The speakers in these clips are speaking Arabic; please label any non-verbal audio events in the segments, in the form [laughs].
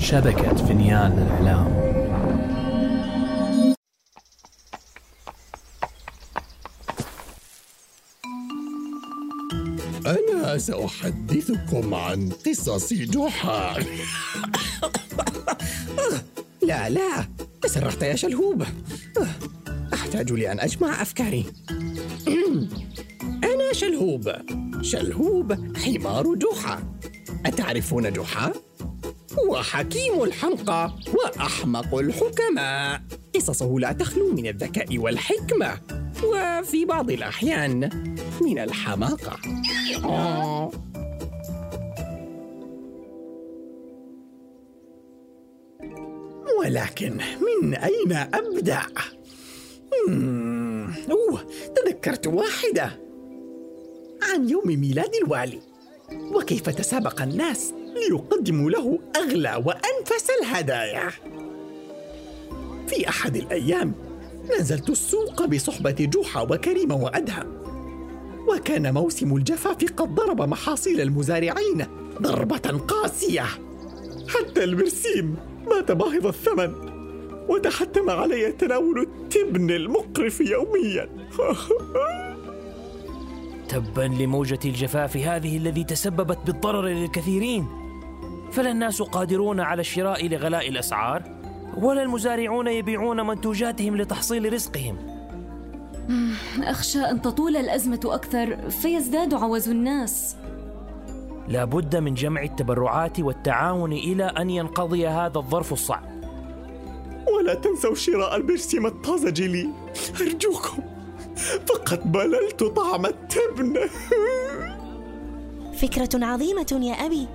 شبكة فنيان الإعلام أنا سأحدثكم عن قصص جحا. [coughs] لا لا تسرحت يا شلهوب. أحتاج لأن أجمع أفكاري. [coughs] أنا شلهوب. شلهوب حمار جحا. أتعرفون جحا؟ هو حكيم الحمقى وأحمق الحكماء. قصصه لا تخلو من الذكاء والحكمة وفي بعض الأحيان من الحماقة. ولكن من أين أبدأ؟ أوه تذكرت واحدة. عن يوم ميلاد الوالي. وكيف تسابق الناس؟ ليقدموا له أغلى وأنفس الهدايا. في أحد الأيام نزلت السوق بصحبة جوحة وكريمة وأدهم وكان موسم الجفاف قد ضرب محاصيل المزارعين ضربة قاسية. حتى البرسيم مات باهظ الثمن وتحتم علي تناول التبن المقرف يوميا. تبا لموجة الجفاف هذه الذي تسببت بالضرر للكثيرين. فلا الناس قادرون على الشراء لغلاء الأسعار ولا المزارعون يبيعون منتوجاتهم لتحصيل رزقهم. أخشى أن تطول الأزمة أكثر فيزداد عوز الناس. لا بد من جمع التبرعات والتعاون إلى أن ينقضي هذا الظرف الصعب. ولا تنسوا شراء البرسيم الطازج لي أرجوكم فقد بللت طعم التبن. فكرة عظيمة يا أبي.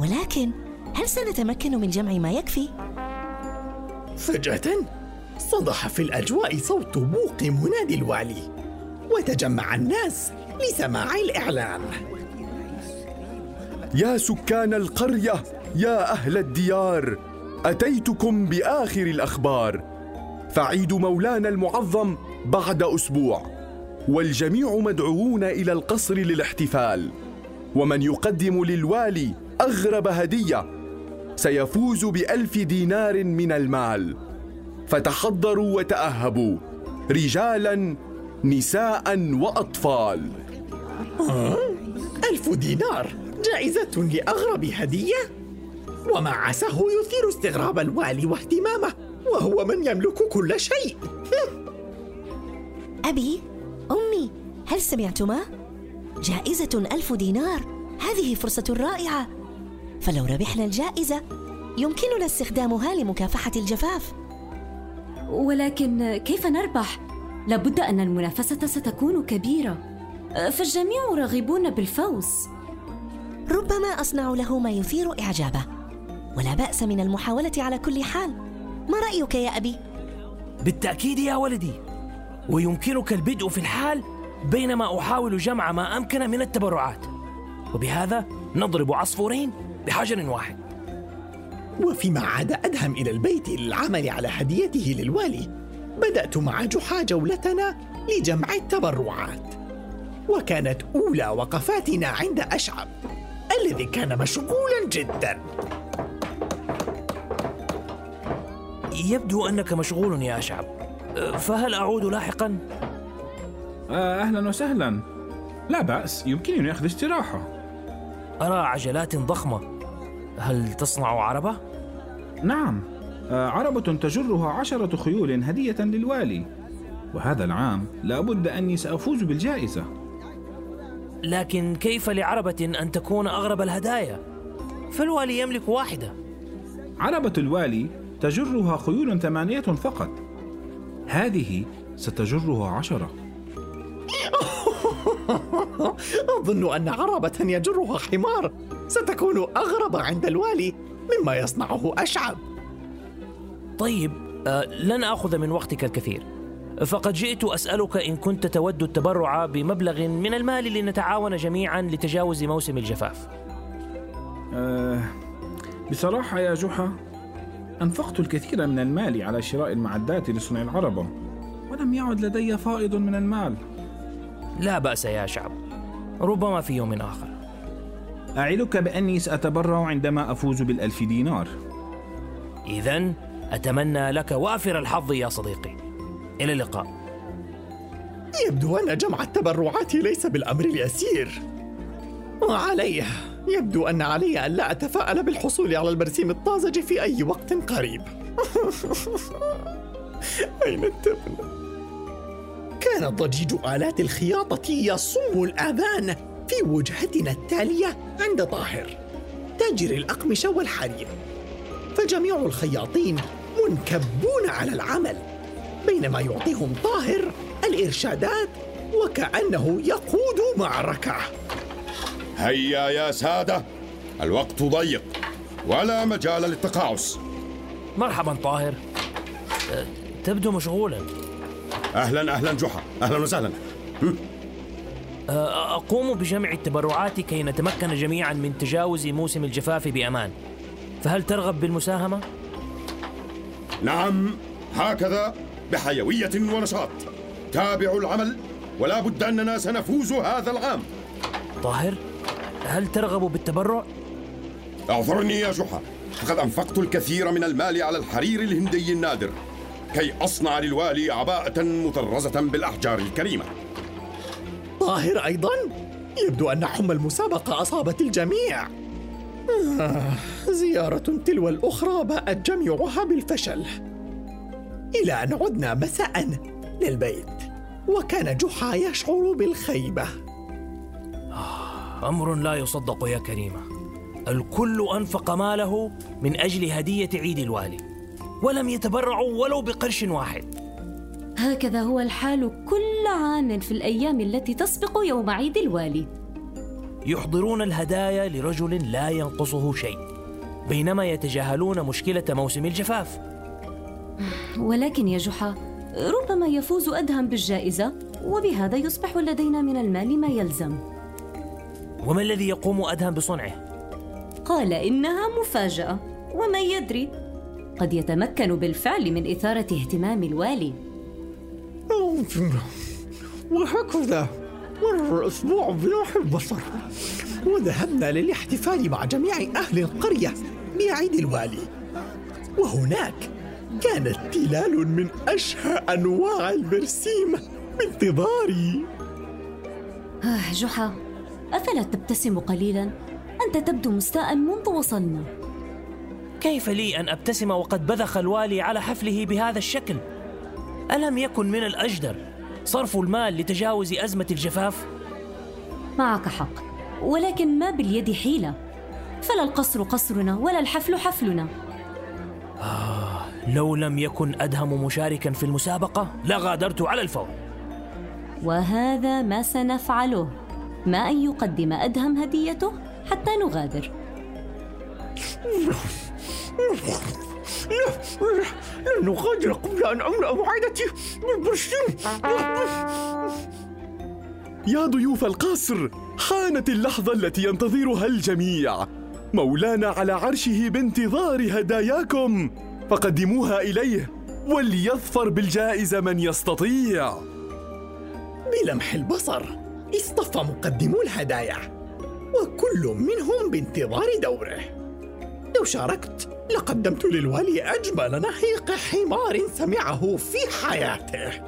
ولكن هل سنتمكن من جمع ما يكفي؟ فجأة صدح في الأجواء صوت بوق منادي الوالي وتجمع الناس لسماع الإعلان يا سكان القرية يا أهل الديار أتيتكم بآخر الأخبار. فعيد مولانا المعظم بعد أسبوع والجميع مدعوون إلى القصر للاحتفال. ومن يقدم للوالي أغرب هدية. سيفوز بألف دينار من المال. فتحضروا وتأهبوا. رجالا نساء وأطفال. ألف دينار جائزة لأغرب هدية؟ وما عساه يثير استغراب الوالي واهتمامه وهو من يملك كل شيء. [laughs] أبي أمي هل سمعتما؟ جائزة ألف دينار. هذه فرصة رائعة. فلو ربحنا الجائزة يمكننا استخدامها لمكافحة الجفاف. ولكن كيف نربح؟ لابد أن المنافسة ستكون كبيرة. فالجميع راغبون بالفوز. ربما أصنع له ما يثير إعجابه. ولا بأس من المحاولة على كل حال. ما رأيك يا أبي؟ بالتأكيد يا ولدي. ويمكنك البدء في الحال بينما أحاول جمع ما أمكن من التبرعات. وبهذا نضرب عصفورين بحجر واحد. وفيما عاد أدهم إلى البيت للعمل على هديته للوالي. بدأت مع جحا جولتنا لجمع التبرعات. وكانت أولى وقفاتنا عند أشعب الذي كان مشغولا جدا. يبدو أنك مشغول يا أشعب. فهل أعود لاحقا؟ آه، أهلا وسهلا. لا بأس يمكنني أخذ استراحة. أرى عجلات ضخمة. هل تصنع عربة؟ نعم. آه، عربة تجرها عشرة خيول هدية للوالي. وهذا العام لابد أني سأفوز بالجائزة. لكن كيف لعربة أن تكون أغرب الهدايا؟ فالوالي يملك واحدة. عربة الوالي تجرها خيول ثمانية فقط. هذه ستجرها عشرة. [laughs] أظن أن عربة يجرها حمار. ستكون أغرب عند الوالي مما يصنعه أشعب. طيب آه لن آخذ من وقتك الكثير. فقد جئت أسألك إن كنت تود التبرع بمبلغ من المال لنتعاون جميعا لتجاوز موسم الجفاف. أه بصراحة يا جحا أنفقت الكثير من المال على شراء المعدات لصنع العربة ولم يعد لدي فائض من المال. لا بأس يا شعب. ربما في يوم آخر. أعدك بأني سأتبرع عندما أفوز بالألف دينار. إذا أتمنى لك وافر الحظ يا صديقي. إلى اللقاء. يبدو أن جمع التبرعات ليس بالأمر اليسير. وعليه يبدو أن علي أن لا أتفاءل بالحصول على البرسيم الطازج في أي وقت قريب. [laughs] أين التبن؟ كان ضجيج آلات الخياطة يصم الآذان في وجهتنا التالية عند طاهر تاجر الأقمشة والحرير. فجميع الخياطين منكبون على العمل بينما يعطيهم طاهر الإرشادات وكأنه يقود معركة. هيا يا سادة الوقت ضيق ولا مجال للتقاعس. مرحبا طاهر. أه، تبدو مشغولا. أهلا أهلا جحا. أهلا وسهلا. أه، أقوم بجمع التبرعات كي نتمكن جميعا من تجاوز موسم الجفاف بأمان. فهل ترغب بالمساهمة؟ نعم. هكذا بحيوية ونشاط. تابعوا العمل ولا بد أننا سنفوز هذا العام. طاهر هل ترغب بالتبرع؟ اعذرني يا جحا. فقد أنفقت الكثير من المال على الحرير الهندي النادر. كي أصنع للوالي عباءة مطرزة بالأحجار الكريمة. طاهر أيضا؟ يبدو أن حمى المسابقة أصابت الجميع. آه، زيارة تلو الأخرى باءت جميعها بالفشل. إلى أن عدنا مساء للبيت وكان جحا يشعر بالخيبة. أمر لا يصدق يا كريمة. الكل أنفق ماله من أجل هدية عيد الوالي. ولم يتبرعوا ولو بقرش واحد. هكذا هو الحال كل عام في الأيام التي تسبق يوم عيد الوالي يحضرون الهدايا لرجل لا ينقصه شيء بينما يتجاهلون مشكلة موسم الجفاف. ولكن يا جحا ربما يفوز أدهم بالجائزة وبهذا يصبح لدينا من المال ما يلزم. وما الذي يقوم أدهم بصنعه؟ قال إنها مفاجأة ومن يدري؟ قد يتمكن بالفعل من إثارة اهتمام الوالي. وهكذا مر الأسبوع بلوح البصر وذهبنا للاحتفال مع جميع أهل القرية بعيد الوالي. وهناك كانت تلال من أشهى أنواع البرسيم بانتظاري. آه جحا أفلا تبتسم قليلا؟ أنت تبدو مستاء منذ وصلنا. كيف لي أن أبتسم وقد بذخ الوالي على حفله بهذا الشكل؟ ألم يكن من الأجدر صرف المال لتجاوز أزمة الجفاف؟ معك حق ولكن ما باليد حيلة. فلا القصر قصرنا ولا الحفل حفلنا. آه لو لم يكن أدهم مشاركا في المسابقة لغادرت على الفور. وهذا ما سنفعله. ما أن يقدم أدهم هديته حتى نغادر. [laughs] لن نغادر قبل أن أملأ معدتي بالبرشيم يا ضيوف القصر حانت اللحظة التي ينتظرها الجميع. مولانا على عرشه بانتظار هداياكم. فقدموها إليه وليظفر بالجائزة من يستطيع. بلمح البصر اصطف مقدمو الهدايا وكل منهم بانتظار دوره. لو شاركت لقدمت للوالي أجمل نحيق حمار سمعه في حياته.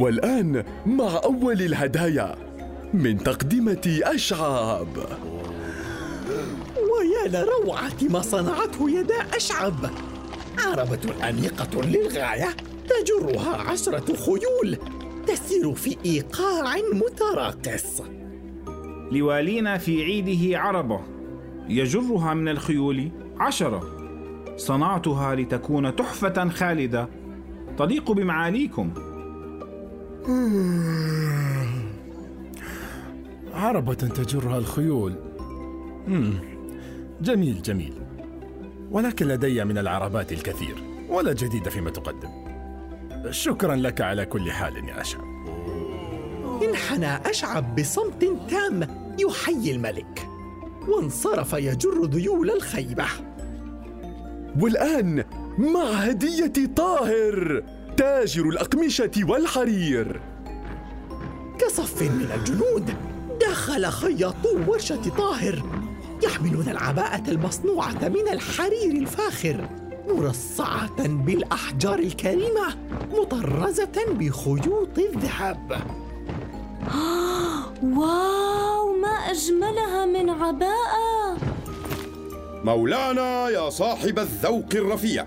والآن مع أول الهدايا من تقدمة أشعب. ويا لروعة ما صنعته يدا أشعب. عربة أنيقة للغاية تجرها عشرة خيول تسير في إيقاع متراقص. لوالينا في عيده عربة. يجرها من الخيول عشرة. صنعتها لتكون تحفة خالدة. تليق بمعاليكم. عربة تجرها الخيول. جميل جميل. ولكن لدي من العربات الكثير ولا جديد فيما تقدم. شكرا لك على كل حال يا أشعب. انحنى أشعب بصمت تام يحيي الملك. وانصرف يجر ذيول الخيبة. والآن مع هدية طاهر تاجر الأقمشة والحرير. كصف من الجنود دخل خياطو ورشة طاهر يحملون العباءة المصنوعة من الحرير الفاخر مرصعة بالأحجار الكريمة مطرزة بخيوط الذهب. [gasps] واو! أجملها من عباءة مولانا يا صاحب الذوق الرفيع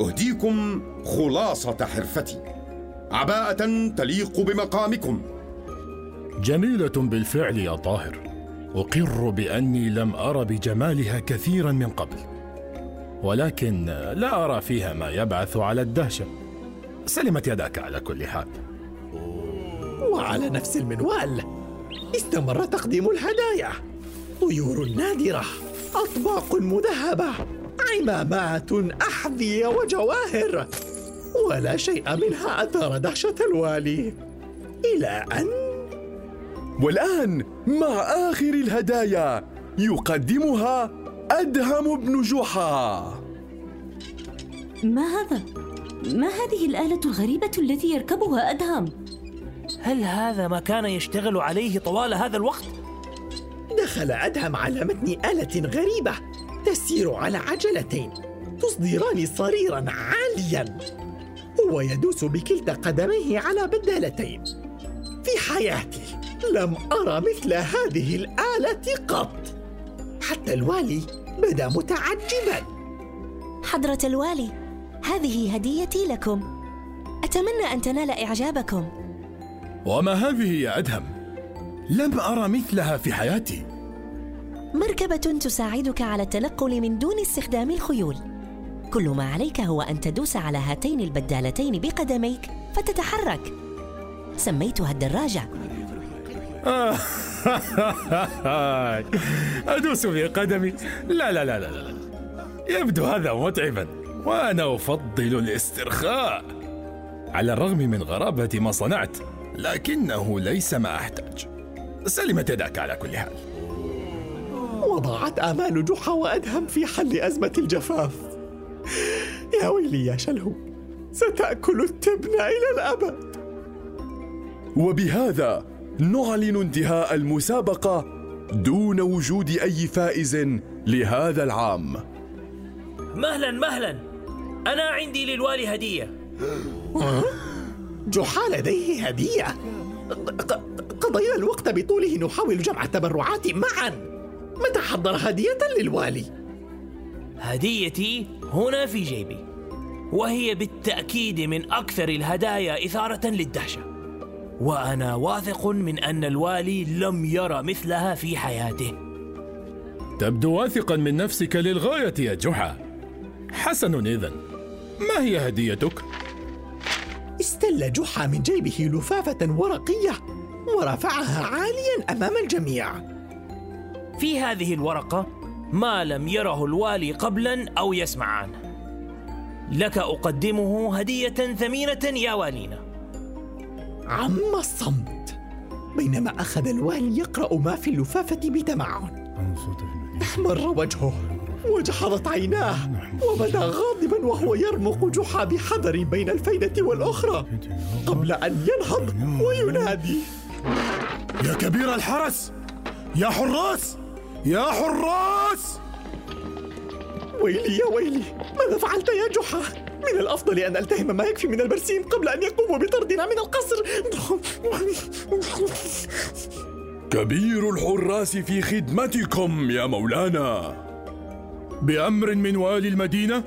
أهديكم خلاصة حرفتي. عباءة تليق بمقامكم. جميلة بالفعل يا طاهر. أقر بأني لم أر بجمالها كثيرا من قبل. ولكن لا أرى فيها ما يبعث على الدهشة. سلمت يداك على كل حال. وعلى نفس المنوال. استمر تقديم الهدايا. طيور نادرة. أطباق مذهبة. عمامات أحذية وجواهر. ولا شيء منها أثار دهشة الوالي. إلى أن والآن مع آخر الهدايا يقدمها أدهم بن جحا. ما هذا؟ ما هذه الآلة الغريبة التي يركبها أدهم؟ هل هذا ما كان يشتغل عليه طوال هذا الوقت؟ دخل أدهم على متن آلة غريبة تسير على عجلتين تصدران صريرا عاليا. هو يدوس بكلتا قدميه على بدالتين. في حياتي لم أرى مثل هذه الآلة قط. حتى الوالي بدا متعجبا. حضرة الوالي هذه هديتي لكم. أتمنى أن تنال إعجابكم. وما هذه يا أدهم؟ لم أرى مثلها في حياتي. مركبة تساعدك على التنقل من دون استخدام الخيول. كل ما عليك هو أن تدوس على هاتين البدالتين بقدميك فتتحرك. سميتها الدراجة. [laughs] أدوس في قدمي. لا لا لا لا لا. يبدو هذا متعبا وأنا أفضل الاسترخاء. على الرغم من غرابة ما صنعت لكنه ليس ما أحتاج. سلمت يداك على كل حال. وضاعت آمال جحا وأدهم في حل أزمة الجفاف. يا ويلي يا شلهو ستأكل التبن إلى الأبد. وبهذا نعلن انتهاء المسابقة دون وجود أي فائز لهذا العام. مهلا مهلا. أنا عندي للوالي هدية. جحا لديه هدية. ق- قضينا الوقت بطوله نحاول جمع التبرعات معا. متى حضر هدية للوالي؟ هديتي هنا في جيبي. وهي بالتأكيد من أكثر الهدايا إثارة للدهشة. وأنا واثق من أن الوالي لم يرى مثلها في حياته. تبدو واثقا من نفسك للغاية يا جحا. حسن إذن. ما هي هديتك؟ استل جحا من جيبه لفافة ورقية ورفعها عاليا أمام الجميع. في هذه الورقة ما لم يره الوالي قبلا أو يسمع عنه لك أقدمه هدية ثمينة يا والينا. عم الصمت. بينما أخذ الوالي يقرأ ما في اللفافة بتمعن. احمر وجهه. وجحظت عيناه وبدا غاضبا وهو يرمق جحا بحذر بين الفينة والأخرى قبل أن ينهض وينادي. يا كبير الحرس! يا حراس! يا حراس! ويلي يا ويلي ماذا فعلت يا جحا؟ من الأفضل أن ألتهم ما يكفي من البرسيم قبل أن يقوموا بطردنا من القصر. كبير الحراس في خدمتكم يا مولانا. بأمر من والي المدينة؟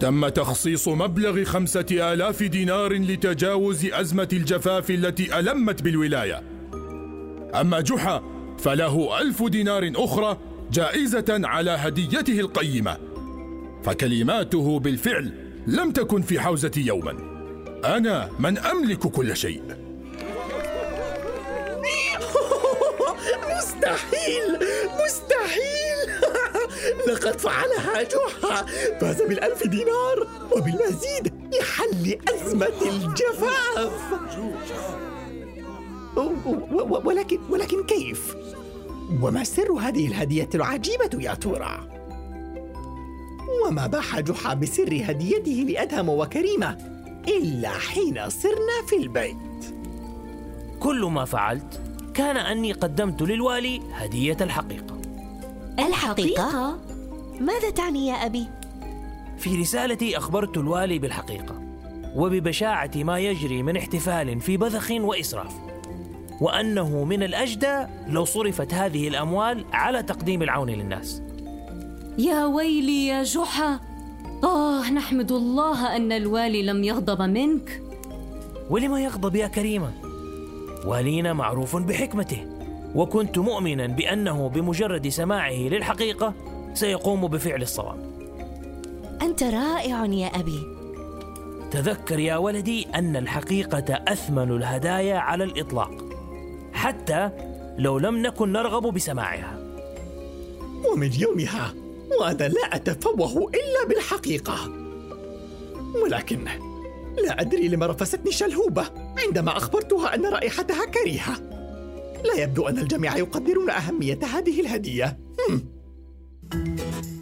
تم تخصيص مبلغ خمسة آلاف دينار لتجاوز أزمة الجفاف التي ألمت بالولاية. أما جحا فله ألف دينار أخرى جائزة على هديته القيمة. فكلماته بالفعل لم تكن في حوزتي يوما. أنا من أملك كل شيء. [laughs] مستحيل! مستحيل! لقد فعلها جحا فاز بالألف دينار وبالمزيد لحل أزمة الجفاف ولكن ولكن كيف؟ وما سر هذه الهدية العجيبة يا ترى؟ وما باح جحا بسر هديته لأدهم وكريمة إلا حين صرنا في البيت كل ما فعلت كان أني قدمت للوالي هدية الحقيقة الحقيقة؟ ماذا تعني يا أبي؟ في رسالتي أخبرت الوالي بالحقيقة وببشاعة ما يجري من احتفال في بذخ وإسراف وأنه من الأجدى لو صرفت هذه الأموال على تقديم العون للناس. يا ويلي يا جحا آه نحمد الله أن الوالي لم يغضب منك. ولما يغضب يا كريمة؟ والينا معروف بحكمته وكنت مؤمنا بأنه بمجرد سماعه للحقيقة سيقوم بفعل الصواب. أنت رائع يا أبي. تذكر يا ولدي أن الحقيقة أثمن الهدايا على الإطلاق حتى لو لم نكن نرغب بسماعها. ومن يومها وأنا لا أتفوه إلا بالحقيقة. ولكن لا أدري لما رفستني شلهوبة عندما أخبرتها أن رائحتها كريهة. لا يبدو أن الجميع يقدرون أهمية هذه الهدية. هم. Música